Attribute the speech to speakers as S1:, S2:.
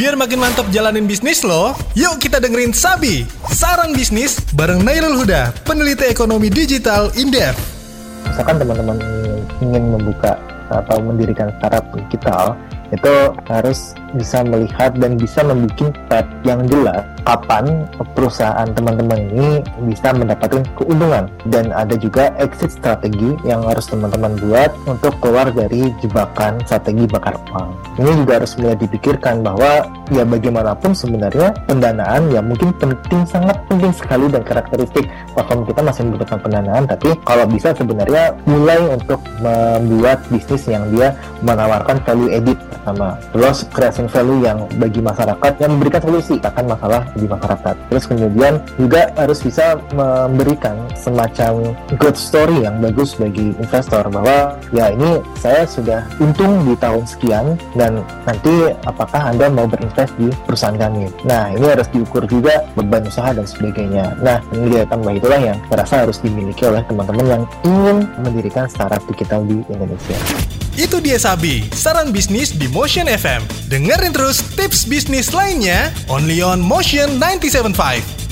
S1: Biar makin mantap jalanin bisnis lo, yuk kita dengerin Sabi, saran bisnis bareng Nailul Huda, peneliti ekonomi digital Indef.
S2: Misalkan teman-teman ingin membuka atau mendirikan startup digital, itu harus bisa melihat dan bisa membuat pet yang jelas kapan perusahaan teman-teman ini bisa mendapatkan keuntungan. Dan ada juga exit strategi yang harus teman-teman buat untuk keluar dari jebakan strategi bakar uang. Ini juga harus mulai dipikirkan bahwa ya bagaimanapun sebenarnya pendanaan ya mungkin penting sangat penting sekali dan karakteristik platform kita masih membutuhkan pendanaan. Tapi kalau bisa sebenarnya mulai untuk membuat bisnis yang dia menawarkan value edit pertama terus creation value yang bagi masyarakat yang memberikan solusi akan masalah di masyarakat. Terus kemudian juga harus bisa memberikan semacam good story yang bagus bagi investor bahwa ya ini saya sudah untung di tahun sekian dan nanti apakah Anda mau berinvest di perusahaan kami. Nah, ini harus diukur juga beban usaha dan sebagainya. Nah, dia tambah itulah yang terasa harus dimiliki oleh teman-teman yang ingin mendirikan startup digital di Indonesia.
S1: Itu dia Sabi, saran bisnis di Motion FM. Dengerin terus tips bisnis lainnya only on Motion 975.